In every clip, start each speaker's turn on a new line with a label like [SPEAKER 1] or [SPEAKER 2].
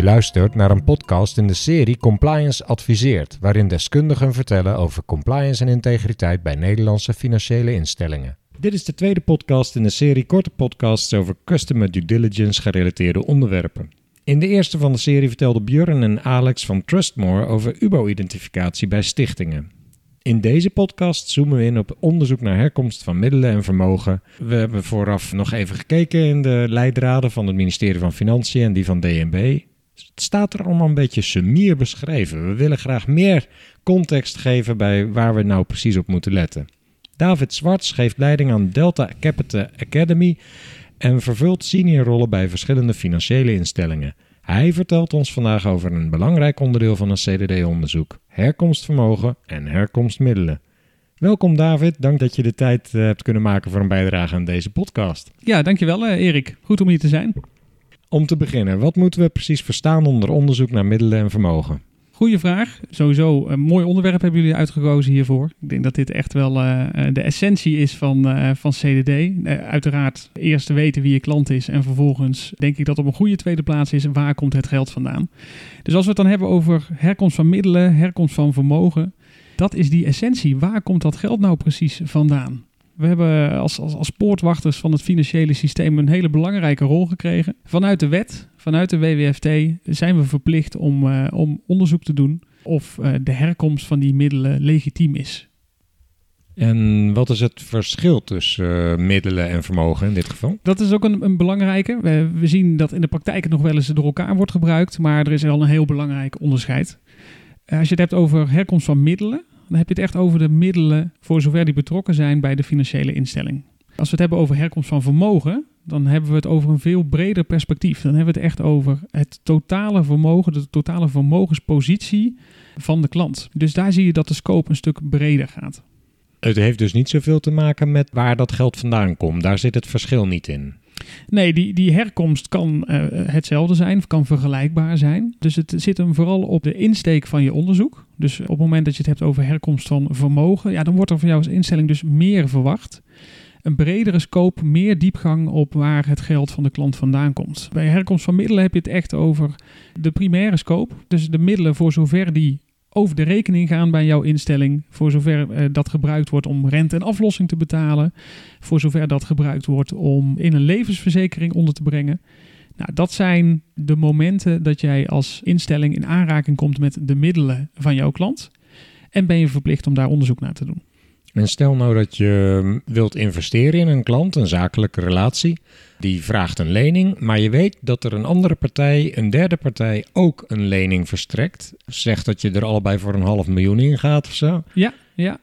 [SPEAKER 1] Je luistert naar een podcast in de serie Compliance Adviseert, waarin deskundigen vertellen over compliance en integriteit bij Nederlandse financiële instellingen. Dit is de tweede podcast in de serie korte podcasts over customer due diligence gerelateerde onderwerpen. In de eerste van de serie vertelden Björn en Alex van Trustmore over UBO-identificatie bij stichtingen. In deze podcast zoomen we in op onderzoek naar herkomst van middelen en vermogen. We hebben vooraf nog even gekeken in de leidraden van het ministerie van Financiën en die van DNB. Het staat er allemaal een beetje sumier beschreven. We willen graag meer context geven bij waar we nou precies op moeten letten. David Zwarts geeft leiding aan Delta Capital Academy en vervult seniorrollen bij verschillende financiële instellingen. Hij vertelt ons vandaag over een belangrijk onderdeel van een CDD-onderzoek: herkomstvermogen en herkomstmiddelen. Welkom David, dank dat je de tijd eh, hebt kunnen maken voor een bijdrage aan deze podcast.
[SPEAKER 2] Ja, dankjewel uh, Erik. Goed om hier te zijn.
[SPEAKER 1] Om te beginnen, wat moeten we precies verstaan onder onderzoek naar middelen en vermogen?
[SPEAKER 2] Goeie vraag. Sowieso een mooi onderwerp hebben jullie uitgekozen hiervoor. Ik denk dat dit echt wel uh, de essentie is van, van CDD. Uiteraard eerst weten wie je klant is en vervolgens denk ik dat op een goede tweede plaats is waar komt het geld vandaan. Dus als we het dan hebben over herkomst van middelen, herkomst van vermogen, dat is die essentie. Waar komt dat geld nou precies vandaan? We hebben als, als, als poortwachters van het financiële systeem een hele belangrijke rol gekregen. Vanuit de wet, vanuit de WWFT, zijn we verplicht om, uh, om onderzoek te doen of uh, de herkomst van die middelen legitiem is.
[SPEAKER 1] En wat is het verschil tussen uh, middelen en vermogen in dit geval?
[SPEAKER 2] Dat is ook een, een belangrijke. We, we, zien dat in de praktijk het nog wel eens door elkaar wordt gebruikt, maar er is al een heel belangrijk onderscheid. als je het hebt over herkomst van middelen, dan heb je het echt over de middelen voor zover die betrokken zijn bij de financiële instelling. Als we het hebben over herkomst van vermogen, dan hebben we het over een veel breder perspectief. Dan hebben we het echt over het totale vermogen, de totale vermogenspositie van de klant. Dus daar zie je dat de scope een stuk breder gaat.
[SPEAKER 1] Het heeft dus niet zoveel te maken met waar dat geld vandaan komt. Daar zit het verschil niet in.
[SPEAKER 2] Nee, die, die herkomst kan uh, hetzelfde zijn, kan vergelijkbaar zijn. Dus het zit hem vooral op de insteek van je onderzoek. Dus op het moment dat je het hebt over herkomst van vermogen, ja, dan wordt er van jou als instelling dus meer verwacht. Een bredere scope, meer diepgang op waar het geld van de klant vandaan komt. Bij herkomst van middelen heb je het echt over de primaire scope. Dus de middelen voor zover die over de rekening gaan bij jouw instelling. Voor zover uh, dat gebruikt wordt om rente en aflossing te betalen. Voor zover dat gebruikt wordt om in een levensverzekering onder te brengen. Nou, dat zijn de momenten dat jij als instelling in aanraking komt met de middelen van jouw klant. En ben je verplicht om daar onderzoek naar te doen.
[SPEAKER 1] En stel nou dat je wilt investeren in een klant, een zakelijke relatie. Die vraagt een lening, maar je weet dat er een andere partij, een derde partij, ook een lening verstrekt. Zegt dat je er allebei voor een half miljoen in gaat of zo.
[SPEAKER 2] Ja, ja.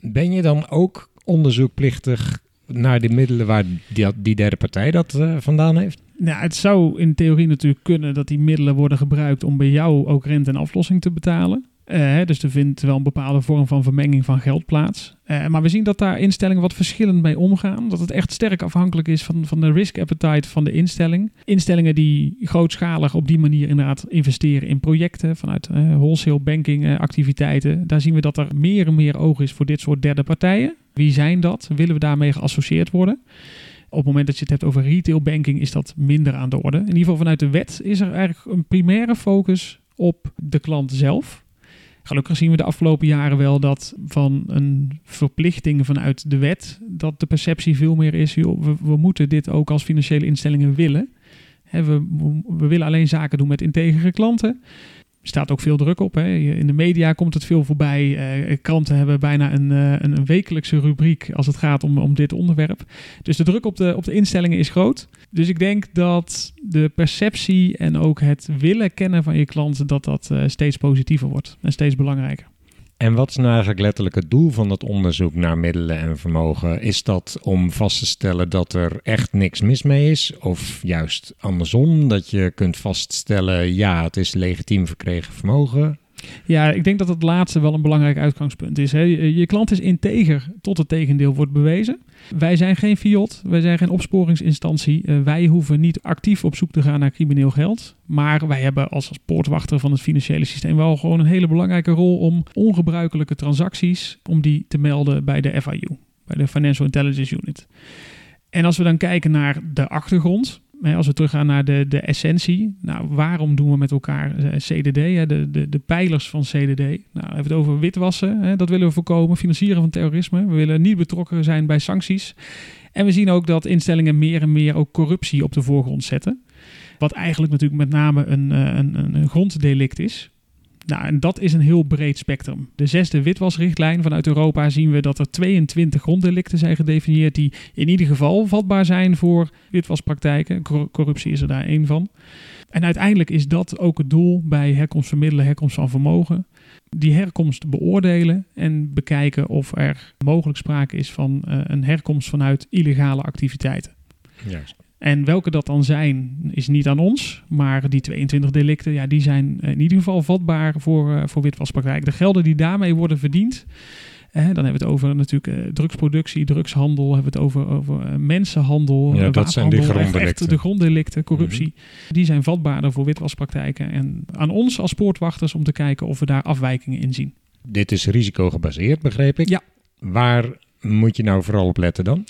[SPEAKER 1] Ben je dan ook onderzoekplichtig naar de middelen waar die, die derde partij dat uh, vandaan heeft?
[SPEAKER 2] Nou, het zou in theorie natuurlijk kunnen dat die middelen worden gebruikt om bij jou ook rente en aflossing te betalen. Uh, dus er vindt wel een bepaalde vorm van vermenging van geld plaats. Uh, maar we zien dat daar instellingen wat verschillend mee omgaan. Dat het echt sterk afhankelijk is van, van de risk appetite van de instelling. Instellingen die grootschalig op die manier inderdaad investeren in projecten vanuit uh, wholesale banking activiteiten. Daar zien we dat er meer en meer oog is voor dit soort derde partijen. Wie zijn dat? Willen we daarmee geassocieerd worden? Op het moment dat je het hebt over retail banking is dat minder aan de orde. In ieder geval vanuit de wet is er eigenlijk een primaire focus op de klant zelf. Gelukkig zien we de afgelopen jaren wel dat van een verplichting vanuit de wet, dat de perceptie veel meer is, we, moeten dit ook als financiële instellingen willen. We, we, willen alleen zaken doen met integere klanten. Staat ook veel druk op. Hè. In de media komt het veel voorbij. Eh, kranten hebben bijna een, uh, een, wekelijkse rubriek als het gaat om, om dit onderwerp. Dus de druk op de, op de instellingen is groot. Dus ik denk dat de perceptie en ook het willen kennen van je klanten, dat dat uh, steeds positiever wordt en steeds belangrijker.
[SPEAKER 1] En wat is nou eigenlijk letterlijk het doel van dat onderzoek naar middelen en vermogen? Is dat om vast te stellen dat er echt niks mis mee is? Of juist andersom, dat je kunt vaststellen, ja, het is legitiem verkregen vermogen?
[SPEAKER 2] Ja, ik denk dat het laatste wel een belangrijk uitgangspunt is. Je klant is integer tot het tegendeel wordt bewezen. Wij zijn geen fiat, wij zijn geen opsporingsinstantie. Uh, wij hoeven niet actief op zoek te gaan naar crimineel geld. Maar wij hebben als, als poortwachter van het financiële systeem wel gewoon een hele belangrijke rol om ongebruikelijke transacties, om die te melden bij de FIU, bij de Financial Intelligence Unit. En als we dan kijken naar de achtergrond, als we teruggaan naar de, de essentie. Nou, waarom doen we met elkaar eh, CDD? De, de, de pijlers van CDD. Nou, we hebben het over witwassen. Hè? Dat willen we voorkomen. Financieren van terrorisme. We willen niet betrokken zijn bij sancties. En we zien ook dat instellingen meer en meer ook corruptie op de voorgrond zetten. Wat eigenlijk natuurlijk met name een, eh, een, een gronddelict is. Nou, en dat is een heel breed spectrum. De zesde witwasrichtlijn vanuit Europa zien we dat er 22 gronddelicten zijn gedefinieerd die in ieder geval vatbaar zijn voor witwaspraktijken. Corruptie is er daar één van. En uiteindelijk is dat ook het doel bij herkomst vermiddelen, herkomst van vermogen. Die herkomst beoordelen en bekijken of er mogelijk sprake is van uh, een herkomst vanuit illegale activiteiten. Juist. En welke dat dan zijn, is niet aan ons. Maar die 22 delicten, ja, die zijn in ieder geval vatbaar voor, uh, voor witwaspraktijk. De gelden die daarmee worden verdiend. dan hebben we het over natuurlijk uh, drugsproductie, drugshandel. Hebben we het over, over uh, mensenhandel.
[SPEAKER 1] Ja, dat zijn die gronddelicten.
[SPEAKER 2] de gronddelicten, corruptie. Mhm. Die zijn vatbaarder voor witwaspraktijken. En aan ons als poortwachters om te kijken of we daar afwijkingen in zien.
[SPEAKER 1] Dit is risicogebaseerd, begreep ik?
[SPEAKER 2] Ja.
[SPEAKER 1] Waar moet je nou vooral op letten dan?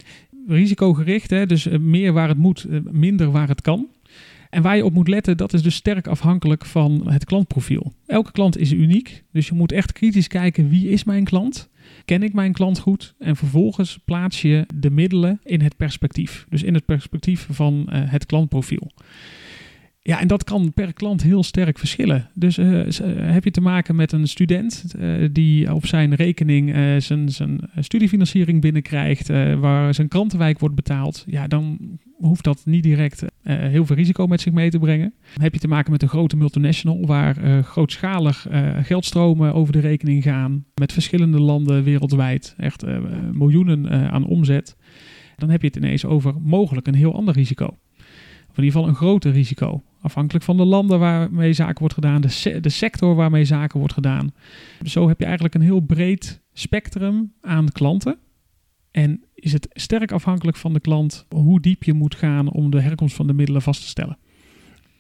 [SPEAKER 2] Risicogericht, hè, dus eh, meer waar het moet, eh, minder waar het kan. En waar je op moet letten, dat is dus sterk afhankelijk van het klantprofiel. Elke klant is uniek, dus je moet echt kritisch kijken wie is mijn klant? Ken ik mijn klant goed? En vervolgens plaats je de middelen in het perspectief. Dus in het perspectief van uh, het klantprofiel. Ja, en dat kan per klant heel sterk verschillen. Dus uh, heb je te maken met een student uh, die op zijn rekening zijn, zijn studiefinanciering binnenkrijgt, waar zijn krantenwijk wordt betaald, ja, dan hoeft dat niet direct heel veel risico met zich mee te brengen. Heb je te maken met een grote multinational waar grootschalig geldstromen over de rekening gaan, met verschillende landen wereldwijd, echt miljoenen aan omzet, dan heb je het ineens over mogelijk een heel ander risico. In ieder geval een groter risico. Afhankelijk van de landen waarmee zaken wordt gedaan, de sector waarmee zaken wordt gedaan. Zo heb je eigenlijk een heel breed spectrum aan klanten. En is het sterk afhankelijk van de klant hoe diep je moet gaan om de herkomst van de middelen vast te stellen.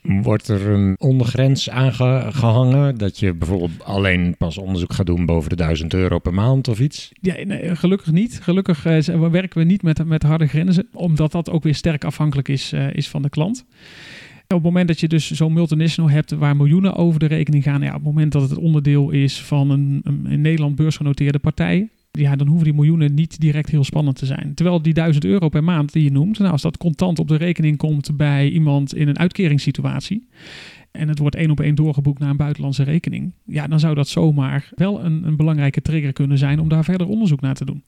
[SPEAKER 1] Wordt er een ondergrens aangehangen dat je bijvoorbeeld alleen pas onderzoek gaat doen boven de 1000 euro per maand of iets?
[SPEAKER 2] Ja, nee, gelukkig niet. Gelukkig uh, werken we niet met, met harde grenzen, omdat dat ook weer sterk afhankelijk is, uh, is van de klant. Op het moment dat je dus zo'n multinational hebt waar miljoenen over de rekening gaan, ja, op het moment dat het onderdeel is van een, een in Nederland beursgenoteerde partij, ja, dan hoeven die miljoenen niet direct heel spannend te zijn. Terwijl die 1000 euro per maand die je noemt, nou, als dat contant op de rekening komt bij iemand in een uitkeringssituatie en het wordt één op één doorgeboekt naar een buitenlandse rekening, ja, dan zou dat zomaar wel een, een belangrijke trigger kunnen zijn om daar verder onderzoek naar te doen.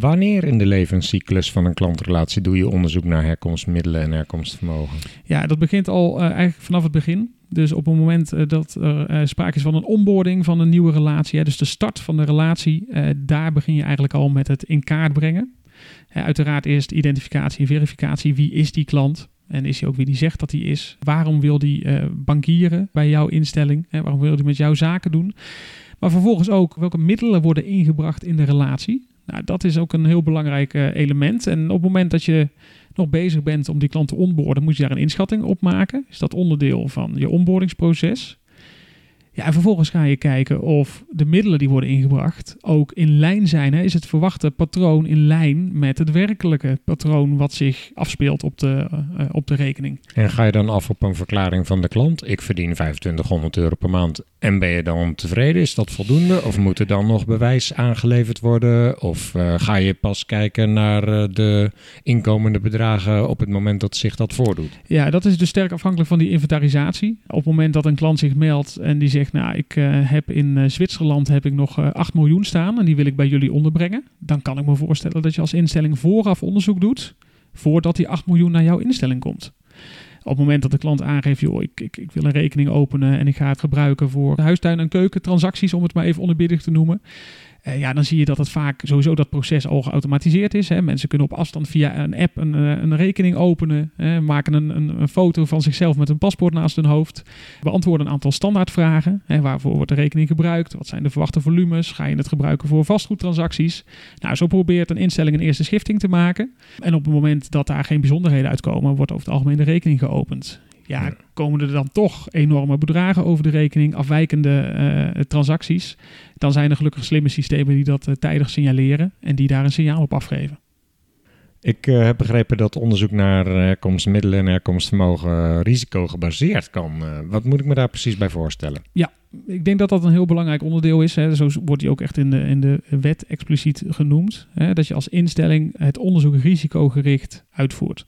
[SPEAKER 1] Wanneer in de levenscyclus van een klantrelatie doe je onderzoek naar herkomstmiddelen en herkomstvermogen?
[SPEAKER 2] Ja, dat begint al uh, eigenlijk vanaf het begin. Dus op het moment uh, dat er uh, sprake is van een onboarding van een nieuwe relatie, hè, dus de start van de relatie, daar begin je eigenlijk al met het in kaart brengen. uiteraard eerst identificatie en verificatie. Wie is die klant? En is hij ook wie die zegt dat hij is? Waarom wil die bankieren bij jouw instelling? waarom wil hij met jou zaken doen? Maar vervolgens ook welke middelen worden ingebracht in de relatie. Nou, dat is ook een heel belangrijk uh, element. En op het moment dat je nog bezig bent om die klant te onboorden, moet je daar een inschatting op maken. Is dat onderdeel van je onboardingsproces? Ja, en vervolgens ga je kijken of de middelen die worden ingebracht ook in lijn zijn. Hè? Is het verwachte patroon in lijn met het werkelijke patroon wat zich afspeelt op de, uh, op de rekening?
[SPEAKER 1] En ga je dan af op een verklaring van de klant? Ik verdien 2500 euro per maand en ben je dan tevreden? Is dat voldoende? Of moet er dan nog bewijs aangeleverd worden? Of uh, ga je pas kijken naar uh, de inkomende bedragen op het moment dat zich dat voordoet?
[SPEAKER 2] Ja, dat is dus sterk afhankelijk van die inventarisatie. Op het moment dat een klant zich meldt en die zegt, nou, ik uh, heb in Zwitserland heb ik nog 8 miljoen staan en die wil ik bij jullie onderbrengen. Dan kan ik me voorstellen dat je als instelling vooraf onderzoek doet voordat die 8 miljoen naar jouw instelling komt. Op het moment dat de klant aangeeft, joh, ik, ik, ik wil een rekening openen en ik ga het gebruiken voor huistuin- en keukentransacties, om het maar even onderbiedig te noemen. Uh, ja, dan zie je dat het vaak sowieso dat proces al geautomatiseerd is. Hè. Mensen kunnen op afstand via een app een, eh, een rekening openen, hè, maken een, een, een, foto van zichzelf met een paspoort naast hun hoofd, beantwoorden een aantal standaardvragen. Hè, waarvoor wordt de rekening gebruikt? Wat zijn de verwachte volumes? Ga je het gebruiken voor vastgoedtransacties? Nou, zo probeert een instelling een eerste schifting te maken. En op het moment dat daar geen bijzonderheden uitkomen, wordt over het algemeen de rekening geopend ja, komen er dan toch enorme bedragen over de rekening, afwijkende uh, transacties, dan zijn er gelukkig slimme systemen die dat uh, tijdig signaleren en die daar een signaal op afgeven.
[SPEAKER 1] Ik uh, heb begrepen dat onderzoek naar herkomstmiddelen en herkomstvermogen risicogebaseerd kan. Wat moet ik me daar precies bij voorstellen?
[SPEAKER 2] Ja, ik denk dat dat een heel belangrijk onderdeel is. Hè. Zo wordt die ook echt in de, in de wet expliciet genoemd. Hè, dat je als instelling het onderzoek risicogericht uitvoert.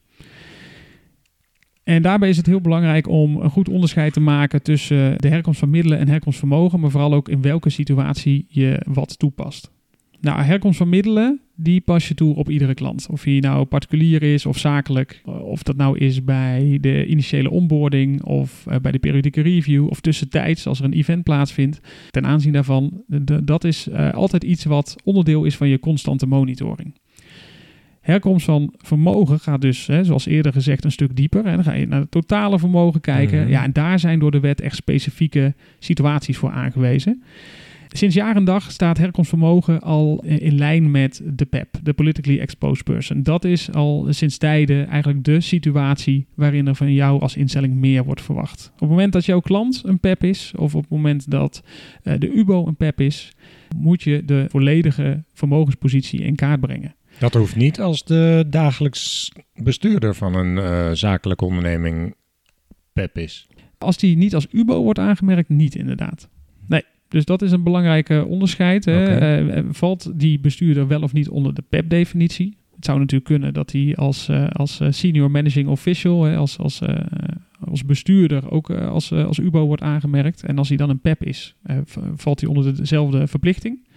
[SPEAKER 2] En daarbij is het heel belangrijk om een goed onderscheid te maken tussen de herkomst van middelen en herkomstvermogen, maar vooral ook in welke situatie je wat toepast. Nou, herkomst van middelen, die pas je toe op iedere klant. Of hij nou particulier is of zakelijk. Of dat nou is bij de initiële onboarding of eh, bij de periodieke review of tussentijds als er een event plaatsvindt. Ten aanzien daarvan, dat is altijd iets wat onderdeel is van je constante monitoring. Herkomst van vermogen gaat dus, hè, zoals eerder gezegd, een stuk dieper. En dan ga je naar het totale vermogen kijken. Mhm. Ja, en daar zijn door de wet echt specifieke situaties voor aangewezen. Sinds jaar en dag staat herkomstvermogen al in lijn met de PEP, de Politically Exposed Person. Dat is al sinds tijden eigenlijk de situatie waarin er van jou als instelling meer wordt verwacht. Op het moment dat jouw klant een PEP is, of op het moment dat uh, de UBO een PEP is, moet je de volledige vermogenspositie in kaart brengen.
[SPEAKER 1] Dat hoeft niet als de dagelijks bestuurder van een uh, zakelijke onderneming PEP is.
[SPEAKER 2] Als die niet als UBO wordt aangemerkt, niet inderdaad. Nee, dus dat is een belangrijke onderscheid. Hè. Uh, valt die bestuurder wel of niet onder de PEP-definitie? Het zou natuurlijk kunnen dat hij als, uh, als senior managing official, hè, als, als, als bestuurder, ook als, als UBO wordt aangemerkt. En als hij dan een PEP is, valt hij onder dezelfde verplichting.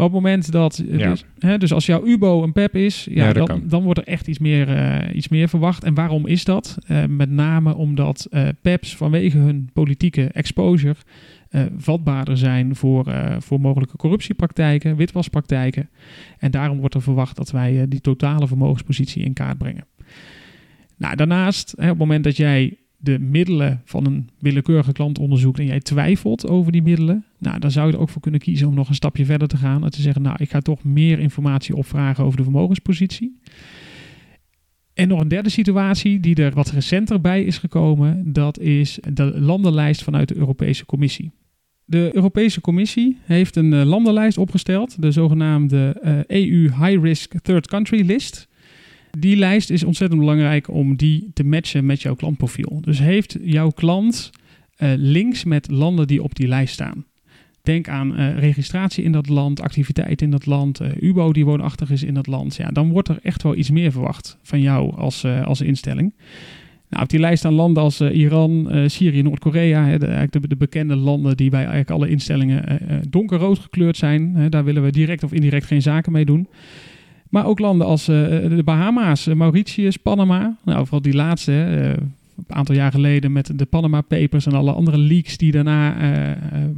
[SPEAKER 2] Maar op het moment dat. Dus, hè, dus als jouw UBO een PEP is, ja, dan, dan, wordt er echt iets meer, uh, iets meer verwacht. En waarom is dat? Uh, met name omdat uh, PEPs vanwege hun politieke exposure vatbaarder zijn voor, voor mogelijke corruptiepraktijken, witwaspraktijken. En daarom wordt er verwacht dat wij die totale vermogenspositie in kaart brengen. Nou, daarnaast, hè, op het moment dat jij de middelen van een willekeurige klant onderzoekt en jij twijfelt over die middelen, nou, dan zou je er ook voor kunnen kiezen om nog een stapje verder te gaan en te zeggen, nou, ik ga toch meer informatie opvragen over de vermogenspositie. En nog een derde situatie die er wat recenter bij is gekomen, dat is de landenlijst vanuit de Europese Commissie. De Europese Commissie heeft een eh, landenlijst opgesteld, de zogenaamde EU eh, e High Risk Third Country List. Die lijst is ontzettend belangrijk om die te matchen met jouw klantprofiel. Dus heeft jouw klant uh, links met landen die op die lijst staan. Denk aan uh, registratie in dat land, activiteit in dat land, uh, UBO die woonachtig is in dat land. Ja, dan wordt er echt wel iets meer verwacht van jou als, als instelling. Nou, op die lijst staan landen als Iran, Syrië, Noord-Korea. De, de, de, bekende landen die bij eigenlijk alle instellingen donkerrood gekleurd zijn. Daar willen we direct of indirect geen zaken mee doen. Maar ook landen als uh, de Bahama's, eh, Mauritius, Panama. Nou, vooral die laatste, uh, een aantal jaar geleden met de Panama Papers en alle andere leaks die daarna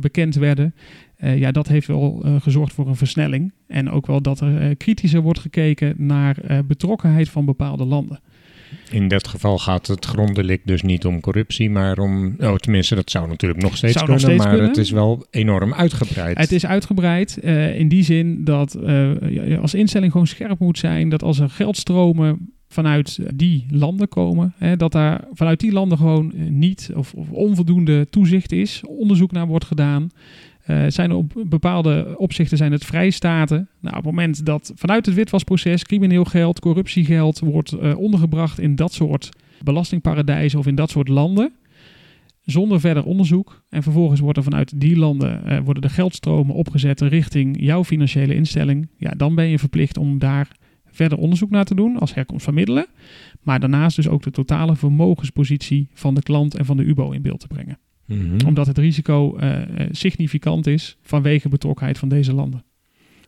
[SPEAKER 2] bekend werden. ja, dat heeft wel gezorgd voor een versnelling. En ook wel dat er kritischer wordt gekeken naar betrokkenheid van bepaalde landen.
[SPEAKER 1] In dat geval gaat het gronddelict dus niet om corruptie, maar om. Oh, tenminste, dat zou natuurlijk nog steeds kunnen, nog maar het is wel enorm uitgebreid.
[SPEAKER 2] Het is uitgebreid uh, in die zin dat uh, je als instelling gewoon scherp moet zijn dat als er geldstromen vanuit die landen komen, hè, dat daar vanuit die landen gewoon niet of, of onvoldoende toezicht is, onderzoek naar wordt gedaan. Uh, zijn op bepaalde opzichten zijn het vrijstaten. Nou, op het moment dat vanuit het witwasproces crimineel geld, corruptiegeld wordt uh, ondergebracht in dat soort belastingparadijzen of in dat soort landen, zonder verder onderzoek. En vervolgens wordt er vanuit die landen uh, worden de geldstromen opgezet richting jouw financiële instelling. Ja, dan ben je verplicht om daar verder onderzoek naar te doen als herkomst van middelen. Maar daarnaast dus ook de totale vermogenspositie van de klant en van de UBO in beeld te brengen. Mhm. Omdat het risico uh, significant is vanwege betrokkenheid van deze landen.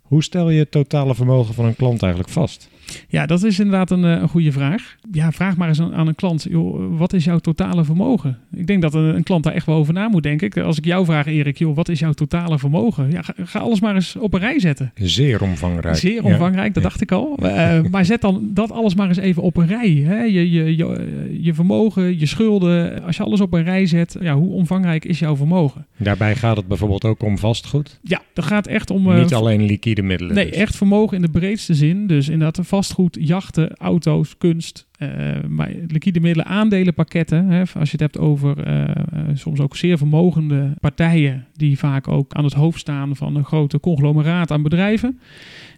[SPEAKER 1] Hoe stel je het totale vermogen van een klant eigenlijk vast?
[SPEAKER 2] Ja, dat is inderdaad een, eh, een goede vraag. Ja, vraag maar eens aan, een klant, joh, wat is jouw totale vermogen? Ik denk dat een, een, klant daar echt wel over na moet denken. Als ik jou vraag, Erik, joh, wat is jouw totale vermogen? Ja, ga, alles maar eens op een rij zetten.
[SPEAKER 1] Zeer omvangrijk.
[SPEAKER 2] Zeer omvangrijk, dat dacht ik al. Uh, maar zet dan dat alles maar eens even op een rij. Hè? Je, je, je, je vermogen, je schulden, als je alles op een rij zet, ja, hoe omvangrijk is jouw vermogen?
[SPEAKER 1] Daarbij gaat het bijvoorbeeld ook om vastgoed?
[SPEAKER 2] Ja, dat gaat echt om...
[SPEAKER 1] Niet alleen liquide middelen.
[SPEAKER 2] Nee, dus. echt vermogen in de breedste zin. Dus inderdaad vastgoed, jachten, auto's, kunst, uh, maar liquide middelen, aandelenpakketten. Hè, als je het hebt over uh, soms ook zeer vermogende partijen die vaak ook aan het hoofd staan van een grote conglomeraat aan bedrijven.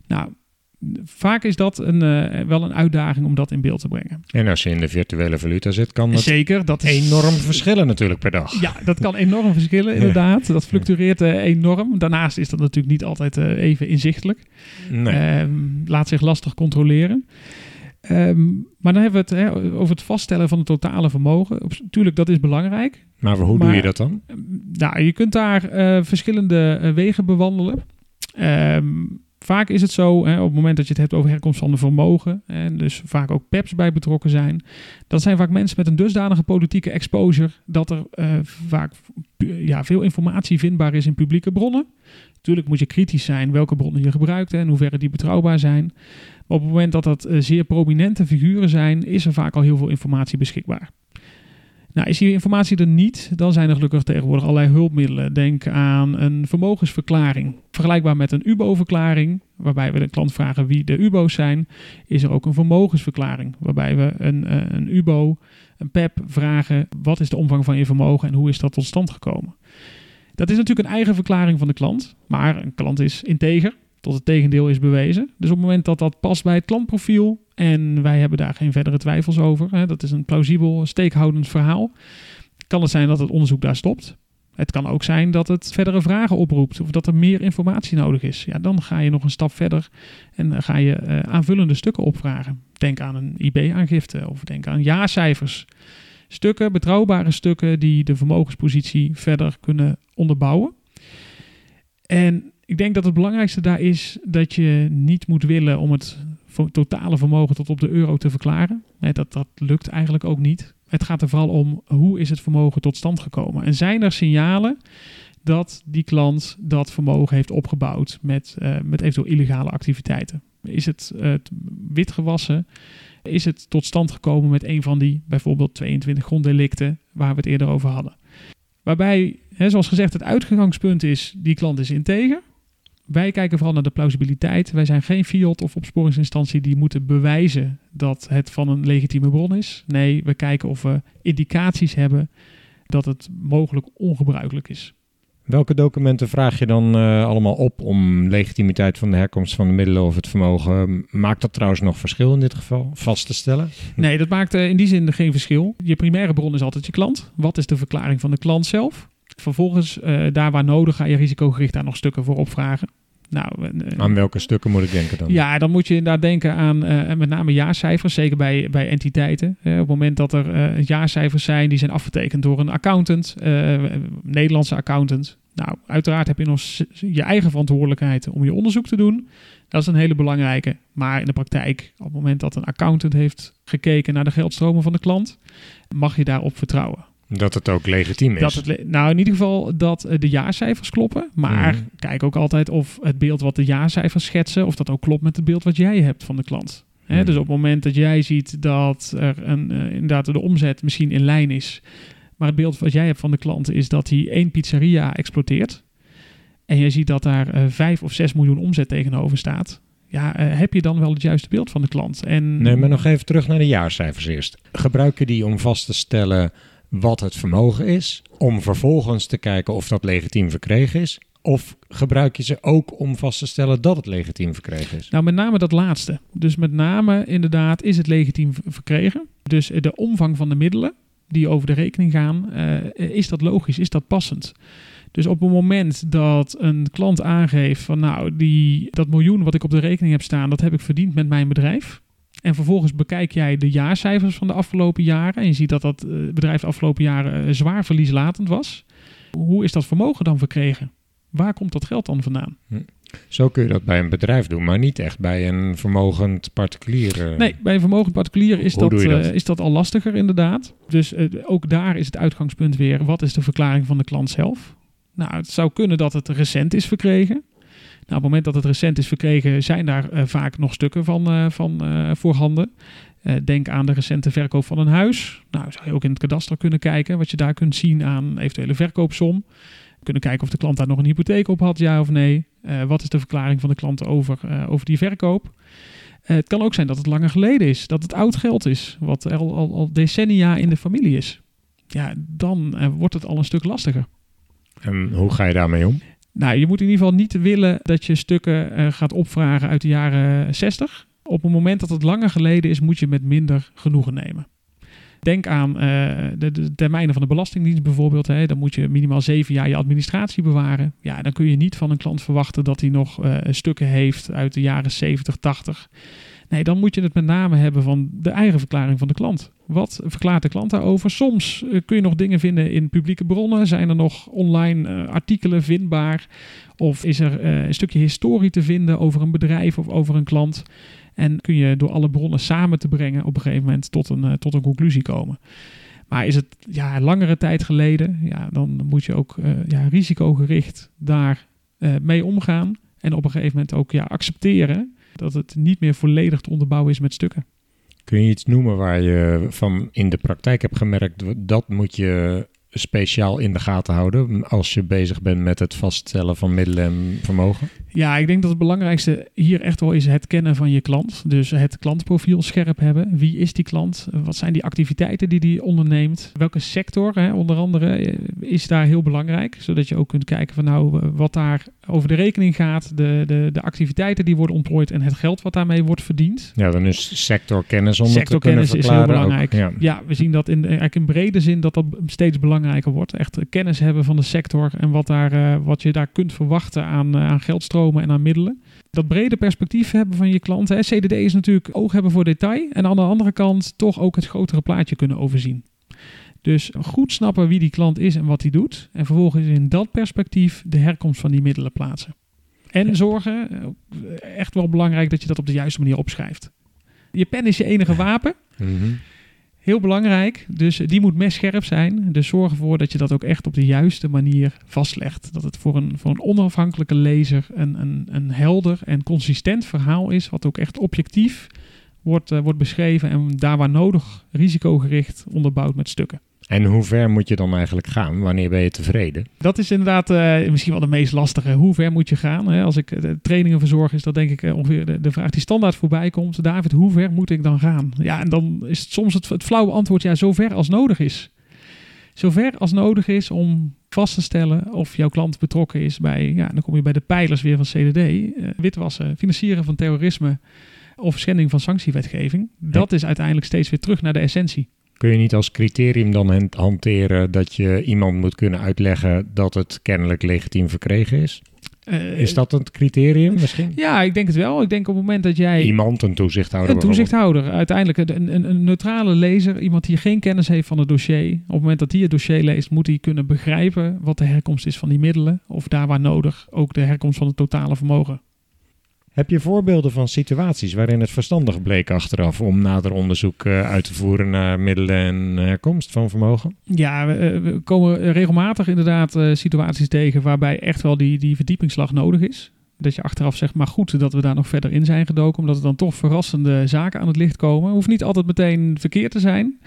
[SPEAKER 2] Nou, vaak is dat een, uh, wel een uitdaging om dat in beeld te brengen.
[SPEAKER 1] En als je in de virtuele valuta zit, kan dat
[SPEAKER 2] Zeker, dat
[SPEAKER 1] is... enorm verschillen natuurlijk per dag.
[SPEAKER 2] Ja, dat kan enorm verschillen inderdaad. Dat fluctueert uh, enorm. Daarnaast is dat natuurlijk niet altijd uh, even inzichtelijk. Nee. Um, laat zich lastig controleren. Um, maar dan hebben we het hè, over het vaststellen van het totale vermogen. Tuurlijk, dat is belangrijk.
[SPEAKER 1] Maar hoe doe je dat dan?
[SPEAKER 2] Nou, je kunt daar verschillende wegen bewandelen. Um, Vaak is het zo, hè, op het moment dat je het hebt over herkomst van de vermogen, en dus vaak ook PEPs bij betrokken zijn, dat zijn vaak mensen met een dusdanige politieke exposure dat er uh, vaak ja, veel informatie vindbaar is in publieke bronnen. Natuurlijk moet je kritisch zijn welke bronnen je gebruikt en in hoeverre die betrouwbaar zijn. Maar op het moment dat dat uh, zeer prominente figuren zijn, is er vaak al heel veel informatie beschikbaar. Nou, is die informatie er niet, dan zijn er gelukkig tegenwoordig allerlei hulpmiddelen. Denk aan een vermogensverklaring. Vergelijkbaar met een UBO-verklaring, waarbij we de klant vragen wie de UBO's zijn, is er ook een vermogensverklaring, waarbij we een, eh, een UBO, een PEP vragen, wat is de omvang van je vermogen en hoe is dat tot stand gekomen. Dat is natuurlijk een eigen verklaring van de klant, maar een klant is integer, tot het tegendeel is bewezen. Dus op het moment dat dat past bij het klantprofiel en wij hebben daar geen verdere twijfels over, hè, dat is een plausibel, steekhoudend verhaal, kan het zijn dat het onderzoek daar stopt. Het kan ook zijn dat het verdere vragen oproept of dat er meer informatie nodig is. Ja, dan ga je nog een stap verder en ga je uh, aanvullende stukken opvragen. Denk aan een IB-aangifte of denk aan jaarcijfers. Stukken, betrouwbare stukken die de vermogenspositie verder kunnen onderbouwen. En ik denk dat het belangrijkste daar is dat je niet moet willen om het totale vermogen tot op de euro te verklaren. Dat, dat lukt eigenlijk ook niet. Het gaat er vooral om hoe is het vermogen tot stand gekomen. En zijn er signalen dat die klant dat vermogen heeft opgebouwd met, uh, met eventueel illegale activiteiten? Is het uh, wit gewassen? Is het tot stand gekomen met een van die bijvoorbeeld 22 gronddelicten waar we het eerder over hadden? Waarbij, hè, zoals gezegd, het uitgangspunt is: die klant is integer. Wij kijken vooral naar de plausibiliteit. Wij zijn geen fiat of opsporingsinstantie die moeten bewijzen dat het van een legitieme bron is. Nee, we kijken of we indicaties hebben dat het mogelijk ongebruikelijk is.
[SPEAKER 1] Welke documenten vraag je dan uh, allemaal op om legitimiteit van de herkomst van de middelen of het vermogen? Maakt dat trouwens nog verschil in dit geval vast te stellen?
[SPEAKER 2] Nee, dat maakt uh, in die zin geen verschil. Je primaire bron is altijd je klant. Wat is de verklaring van de klant zelf? Vervolgens, uh, daar waar nodig, ga je risicogericht daar nog stukken voor opvragen. Nou,
[SPEAKER 1] uh, aan welke stukken moet ik denken dan?
[SPEAKER 2] Ja, dan moet je inderdaad denken aan uh, met name jaarcijfers, zeker bij, bij entiteiten. Uh, op het moment dat er jaarcijfers zijn, die zijn afgetekend door een accountant, een Nederlandse accountant. Nou, uiteraard heb je nog je eigen verantwoordelijkheid om je onderzoek te doen. Dat is een hele belangrijke. Maar in de praktijk, op het moment dat een accountant heeft gekeken naar de geldstromen van de klant, mag je daarop vertrouwen.
[SPEAKER 1] Dat het ook legitiem is.
[SPEAKER 2] Dat het, nou, in ieder geval dat eh, de jaarcijfers kloppen. Maar mhm. kijk ook altijd of het beeld wat de jaarcijfers schetsen, of dat ook klopt met het beeld wat jij hebt van de klant. Mhm. Dus op het moment dat jij ziet dat er een, uh, inderdaad de omzet misschien in lijn is, maar het beeld wat jij hebt van de klant is dat hij één pizzeria exploiteert. En je ziet dat daar uh, vijf of zes miljoen omzet tegenover staat. Ja, heb je dan wel het juiste beeld van de klant? En...
[SPEAKER 1] Nee, maar nog even terug naar de jaarcijfers eerst. Gebruik je die om vast te stellen wat het vermogen is, om vervolgens te kijken of dat legitiem verkregen is? Of gebruik je ze ook om vast te stellen dat het legitiem verkregen is?
[SPEAKER 2] Nou, met name dat laatste. Dus met name inderdaad, is het legitiem verkregen? Dus de omvang van de middelen die over de rekening gaan, uh, is dat logisch? Is dat passend? Dus op het moment dat een klant aangeeft van nou, die, dat miljoen wat ik op de rekening heb staan, dat heb ik verdiend met mijn bedrijf. En vervolgens bekijk jij de jaarcijfers van de afgelopen jaren. En je ziet dat dat eh, bedrijf de afgelopen jaren eh, zwaar verlieslatend was. Hoe is dat vermogen dan verkregen? Waar komt dat geld dan vandaan? Hm.
[SPEAKER 1] Zo kun je dat bij een bedrijf doen, maar niet echt bij een vermogend particulier.
[SPEAKER 2] Nee, bij een vermogend particulier is, dat, dat? is dat al lastiger inderdaad. Dus ook daar is het uitgangspunt weer, wat is de verklaring van de klant zelf? Nou, het zou kunnen dat het recent is verkregen. Nou, op het moment dat het recent is verkregen, zijn daar uh, vaak nog stukken van, uh, van uh, voorhanden. denk aan de recente verkoop van een huis. Nou, zou je ook in het kadaster kunnen kijken, wat je daar kunt zien aan eventuele verkoopsom. Kunnen kijken of de klant daar nog een hypotheek op had, ja of nee. wat is de verklaring van de klant over, over die verkoop? het kan ook zijn dat het langer geleden is, dat het oud geld is, wat al, al, al decennia in de familie is. Ja, dan wordt het al een stuk lastiger.
[SPEAKER 1] En hoe ga je daarmee om?
[SPEAKER 2] Nou, je moet in ieder geval niet willen dat je stukken gaat opvragen uit de jaren 60. Op het moment dat het langer geleden is, moet je met minder genoegen nemen. Denk aan de, de, termijnen van de Belastingdienst bijvoorbeeld. Hè. Dan moet je minimaal zeven jaar je administratie bewaren. Ja, dan kun je niet van een klant verwachten dat hij nog stukken heeft uit de jaren 70, 80. Nee, dan moet je het met name hebben van de eigen verklaring van de klant. Wat verklaart de klant daarover? Soms eh, kun je nog dingen vinden in publieke bronnen. Zijn er nog online artikelen vindbaar? Of is er een stukje historie te vinden over een bedrijf of over een klant? En kun je door alle bronnen samen te brengen op een gegeven moment tot een, tot een conclusie komen. Maar is het ja, langere tijd geleden, ja, dan moet je ook ja, risicogericht daar mee omgaan. En op een gegeven moment ook ja, accepteren dat het niet meer volledig te onderbouwen is met stukken.
[SPEAKER 1] Kun je iets noemen waar je van in de praktijk hebt gemerkt, dat moet je speciaal in de gaten houden als je bezig bent met het vaststellen van middelen en vermogen?
[SPEAKER 2] Ja, ik denk dat het belangrijkste hier echt wel is het kennen van je klant. Dus het klantprofiel scherp hebben. Wie is die klant? Wat zijn die activiteiten die die onderneemt? Welke sector, hè, onder andere, eh, is daar heel belangrijk. Zodat je ook kunt kijken van nou, wat daar over de rekening gaat. De, de, de activiteiten die worden ontplooid en het geld wat daarmee wordt verdiend.
[SPEAKER 1] Ja, dan is sectorkennis om sectorkennis te is heel
[SPEAKER 2] belangrijk. ja. ja. we zien dat in, eigenlijk in brede zin dat dat steeds belangrijker wordt. Echt kennis hebben van de sector en wat, daar, uh, wat je daar kunt verwachten aan, aan geldstroom en aan middelen. Dat brede perspectief hebben van je klant. Hè. CDD is natuurlijk oog hebben voor detail. En aan de andere kant toch ook het grotere plaatje kunnen overzien. Dus goed snappen wie die klant is en wat hij doet. En vervolgens in dat perspectief de herkomst van die middelen plaatsen. En zorgen, eh, echt wel belangrijk dat je dat op de juiste manier opschrijft. Je pen is je enige wapen. Mm Heel belangrijk, dus die moet messcherp zijn. Dus zorg ervoor dat je dat ook echt op de juiste manier vastlegt. Dat het voor een, voor een onafhankelijke lezer een, een, een helder en consistent verhaal is, wat ook echt objectief wordt, uh, wordt beschreven en daar waar nodig risicogericht onderbouwd met stukken.
[SPEAKER 1] En hoe ver moet je dan eigenlijk gaan? Wanneer ben je tevreden?
[SPEAKER 2] Dat is inderdaad uh, misschien wel de meest lastige. Hoe ver moet je gaan? Hè? Als ik uh, trainingen verzorg, is dat denk ik uh, ongeveer de, de, vraag die standaard voorbij komt. David, hoe ver moet ik dan gaan? Ja, en dan is het soms het, het flauwe antwoord, ja, zo ver als nodig is. Zo ver als nodig is om vast te stellen of jouw klant betrokken is bij, ja, dan kom je bij de pijlers weer van CDD, witwassen, financieren van terrorisme of schending van sanctiewetgeving. Dat is uiteindelijk steeds weer terug naar de essentie.
[SPEAKER 1] Kun je niet als criterium dan hanteren dat je iemand moet kunnen uitleggen dat het kennelijk legitiem verkregen is? Uh, is dat een criterium misschien?
[SPEAKER 2] Ja, ik denk het wel. Ik denk op het moment dat jij...
[SPEAKER 1] Iemand, een toezichthouder.
[SPEAKER 2] Een toezichthouder. Uiteindelijk een, een, een, neutrale lezer. Iemand die geen kennis heeft van het dossier. Op het moment dat hij het dossier leest, moet hij kunnen begrijpen wat de herkomst is van die middelen. Of daar waar nodig ook de herkomst van het totale vermogen.
[SPEAKER 1] Heb je voorbeelden van situaties waarin het verstandig bleek achteraf om nader onderzoek uh, uit te voeren naar middelen en herkomst van vermogen?
[SPEAKER 2] Ja, we, we komen regelmatig inderdaad situaties tegen waarbij echt wel die, die verdiepingsslag nodig is. Dat je achteraf zegt, maar goed dat we daar nog verder in zijn gedoken, omdat er dan toch verrassende zaken aan het licht komen. Hoeft niet altijd meteen verkeerd te zijn,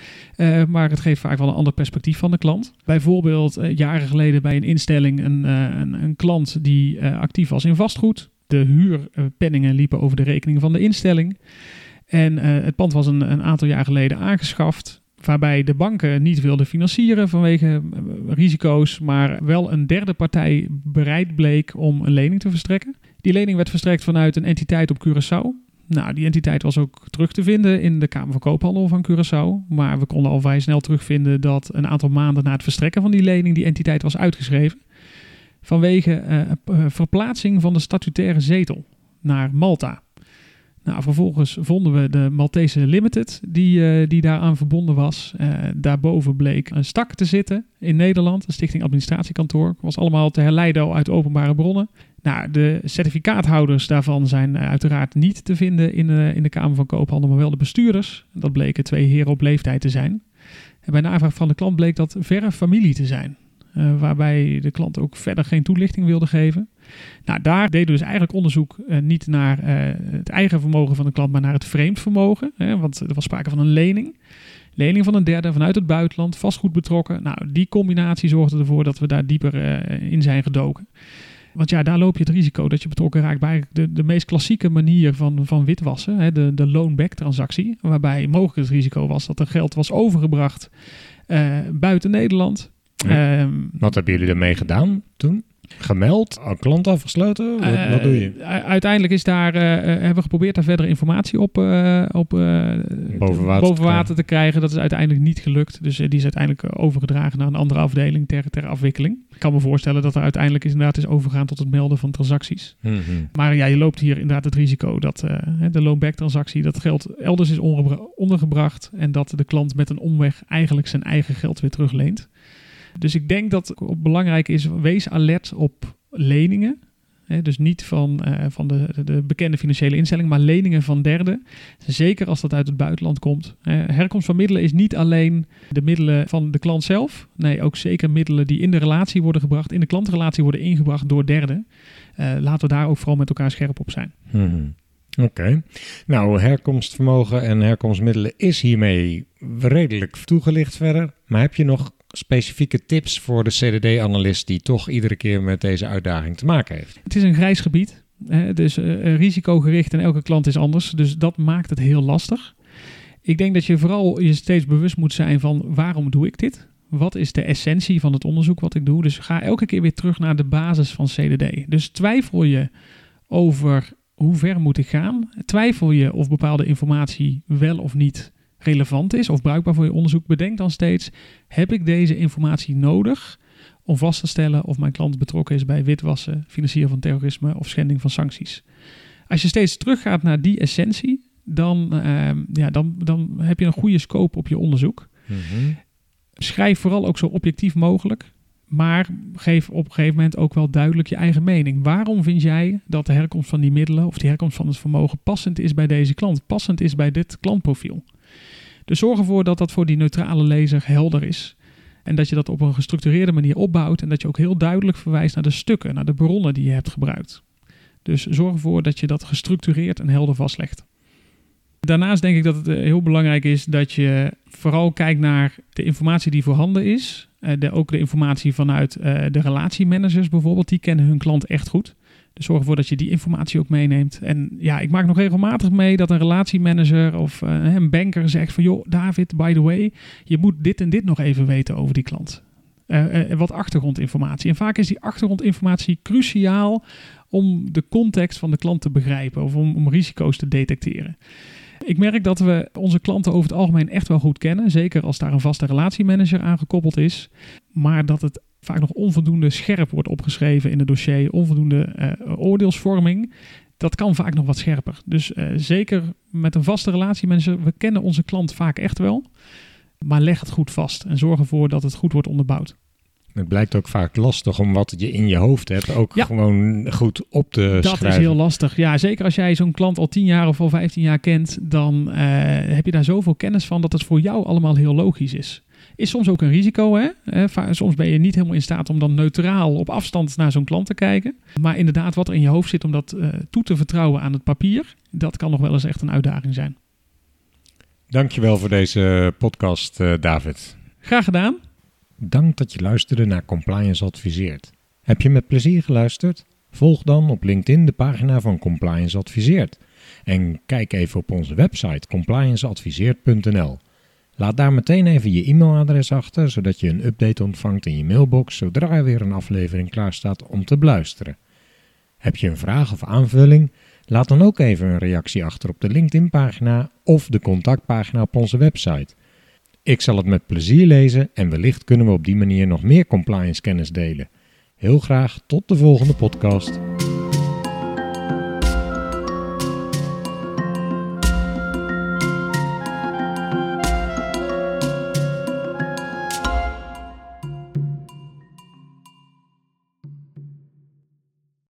[SPEAKER 2] maar het geeft vaak wel een ander perspectief van de klant. Bijvoorbeeld jaren geleden bij een instelling een, een, een klant die actief was in vastgoed de huurpenningen liepen over de rekening van de instelling. En uh, het pand was een, een, aantal jaar geleden aangeschaft. Waarbij de banken niet wilden financieren vanwege eh, risico's, maar wel een derde partij bereid bleek om een lening te verstrekken. Die lening werd verstrekt vanuit een entiteit op Curaçao. Nou, die entiteit was ook terug te vinden in de Kamer van Koophandel van Curaçao. Maar we konden al vrij snel terugvinden dat een aantal maanden na het verstrekken van die lening die entiteit was uitgeschreven vanwege uh, verplaatsing van de statutaire zetel naar Malta. Nou, vervolgens vonden we de Maltese Limited, die, uh, die daaraan verbonden was. Uh, daarboven bleek een stak te zitten in Nederland, een stichting administratiekantoor. Was allemaal te herleiden uit openbare bronnen. Nou, de certificaathouders daarvan zijn uiteraard niet te vinden in de, in de Kamer van Koophandel, maar wel de bestuurders. Dat bleken twee heren op leeftijd te zijn. En bij navraag van de klant bleek dat verre familie te zijn. Uh, waarbij de klant ook verder geen toelichting wilde geven. Nou, daar deden we dus eigenlijk onderzoek uh, niet naar uh, het eigen vermogen van de klant, maar naar het vreemd vermogen. Hè, want er was sprake van een lening. Lening van een derde vanuit het buitenland, vastgoed betrokken. Nou, die combinatie zorgde ervoor dat we daar dieper in zijn gedoken. Want ja, daar loop je het risico dat je betrokken raakt bij de, de meest klassieke manier van, van witwassen, hè, de, de loan-back transactie. Waarbij mogelijk het risico was dat er geld was overgebracht buiten Nederland
[SPEAKER 1] Ehm, Wat hebben jullie ermee gedaan toen? gemeld? Al klant afgesloten? Wat, wat doe je?
[SPEAKER 2] Uiteindelijk is daar, uh, hebben we geprobeerd daar verder informatie op, op
[SPEAKER 1] boven, water,
[SPEAKER 2] boven water te krijgen. Dat is uiteindelijk niet gelukt. Dus die is uiteindelijk overgedragen naar een andere afdeling ter, ter afwikkeling. Ik kan me voorstellen dat er uiteindelijk is, inderdaad is overgegaan tot het melden van transacties.
[SPEAKER 1] Mhm.
[SPEAKER 2] Maar ja, je loopt hier inderdaad het risico dat de loan-back transactie, dat geld elders is ondergebracht en dat de klant met een omweg eigenlijk zijn eigen geld weer terugleent. Dus ik denk dat het belangrijk is, wees alert op leningen. dus niet van, uh, van de, de, bekende financiële instelling, maar leningen van derden. Zeker als dat uit het buitenland komt. herkomst van middelen is niet alleen de middelen van de klant zelf. Nee, ook zeker middelen die in de relatie worden gebracht, in de klantrelatie worden ingebracht door derden. Uh, laten we daar ook vooral met elkaar scherp op zijn.
[SPEAKER 1] Hmm. Oké. Nou, herkomstvermogen en herkomstmiddelen is hiermee redelijk toegelicht verder. Maar heb je nog specifieke tips voor de CDD-analyst die toch iedere keer met deze uitdaging te maken heeft?
[SPEAKER 2] Het is een grijs gebied. Hè, dus risicogericht en elke klant is anders. Dus dat maakt het heel lastig. Ik denk dat je vooral je steeds bewust moet zijn van waarom doe ik dit? Wat is de essentie van het onderzoek wat ik doe? Dus ga elke keer weer terug naar de basis van CDD. Dus twijfel je over hoe ver moet ik gaan? Twijfel je of bepaalde informatie wel of niet relevant is of bruikbaar voor je onderzoek? Bedenk dan steeds: heb ik deze informatie nodig om vast te stellen of mijn klant betrokken is bij witwassen, financieren van terrorisme of schending van sancties? Als je steeds teruggaat naar die essentie, dan, ehm, ja, dan, dan heb je een goede scope op je onderzoek.
[SPEAKER 1] Mhm.
[SPEAKER 2] Schrijf vooral ook zo objectief mogelijk. Maar geef op een gegeven moment ook wel duidelijk je eigen mening. Waarom vind jij dat de herkomst van die middelen of de herkomst van het vermogen passend is bij deze klant, passend is bij dit klantprofiel? Dus zorg ervoor dat dat voor die neutrale lezer helder is. En dat je dat op een gestructureerde manier opbouwt en dat je ook heel duidelijk verwijst naar de stukken, naar de bronnen die je hebt gebruikt. Dus zorg ervoor dat je dat gestructureerd en helder vastlegt. Daarnaast denk ik dat het eh, heel belangrijk is dat je vooral kijkt naar de informatie die voorhanden is. Uh, de, ook de informatie vanuit uh, de relatiemanagers bijvoorbeeld, die kennen hun klant echt goed. Zorg ervoor dat je die informatie ook meeneemt. En ja, ik maak nog regelmatig mee dat een relatiemanager of uh, een banker zegt van... joh, David, by the way, je moet dit en dit nog even weten over die klant. wat achtergrondinformatie. En vaak is die achtergrondinformatie cruciaal om de context van de klant te begrijpen of om, om risico's te detecteren. Ik merk dat we onze klanten over het algemeen echt wel goed kennen. Zeker als daar een vaste relatiemanager aan gekoppeld is. Maar dat het vaak nog onvoldoende scherp wordt opgeschreven in het dossier. Onvoldoende uh, oordeelsvorming. Dat kan vaak nog wat scherper. Dus uh, zeker met een vaste relatiemanager. We kennen onze klant vaak echt wel. Maar leg het goed vast. En zorg ervoor dat het goed wordt onderbouwd.
[SPEAKER 1] Het blijkt ook vaak lastig om wat je in je hoofd hebt ook gewoon goed op te
[SPEAKER 2] dat
[SPEAKER 1] schrijven.
[SPEAKER 2] Dat is heel lastig. Ja, zeker als jij zo'n klant al 10 jaar of al 15 jaar kent, dan uh, heb je daar zoveel kennis van dat het voor jou allemaal heel logisch is. Is soms ook een risico, hè? soms ben je niet helemaal in staat om dan neutraal op afstand naar zo'n klant te kijken. Maar inderdaad, wat er in je hoofd zit om dat uh, toe te vertrouwen aan het papier, dat kan nog wel eens echt een uitdaging zijn.
[SPEAKER 1] Dankjewel voor deze podcast, uh, David.
[SPEAKER 2] Graag gedaan.
[SPEAKER 1] Dank dat je luisterde naar Compliance Adviseert. Heb je met plezier geluisterd? Volg dan op LinkedIn de pagina van Compliance Adviseert. En kijk even op onze website complianceadviseert.nl. Laat daar meteen even je e-mailadres achter, zodat je een update ontvangt in je mailbox zodra er weer een aflevering klaar staat om te beluisteren. Heb je een vraag of aanvulling? Laat dan ook even een reactie achter op de LinkedIn-pagina of de contactpagina op onze website. Ik zal het met plezier lezen en wellicht kunnen we op die manier nog meer compliance kennis delen. Heel graag tot de volgende podcast.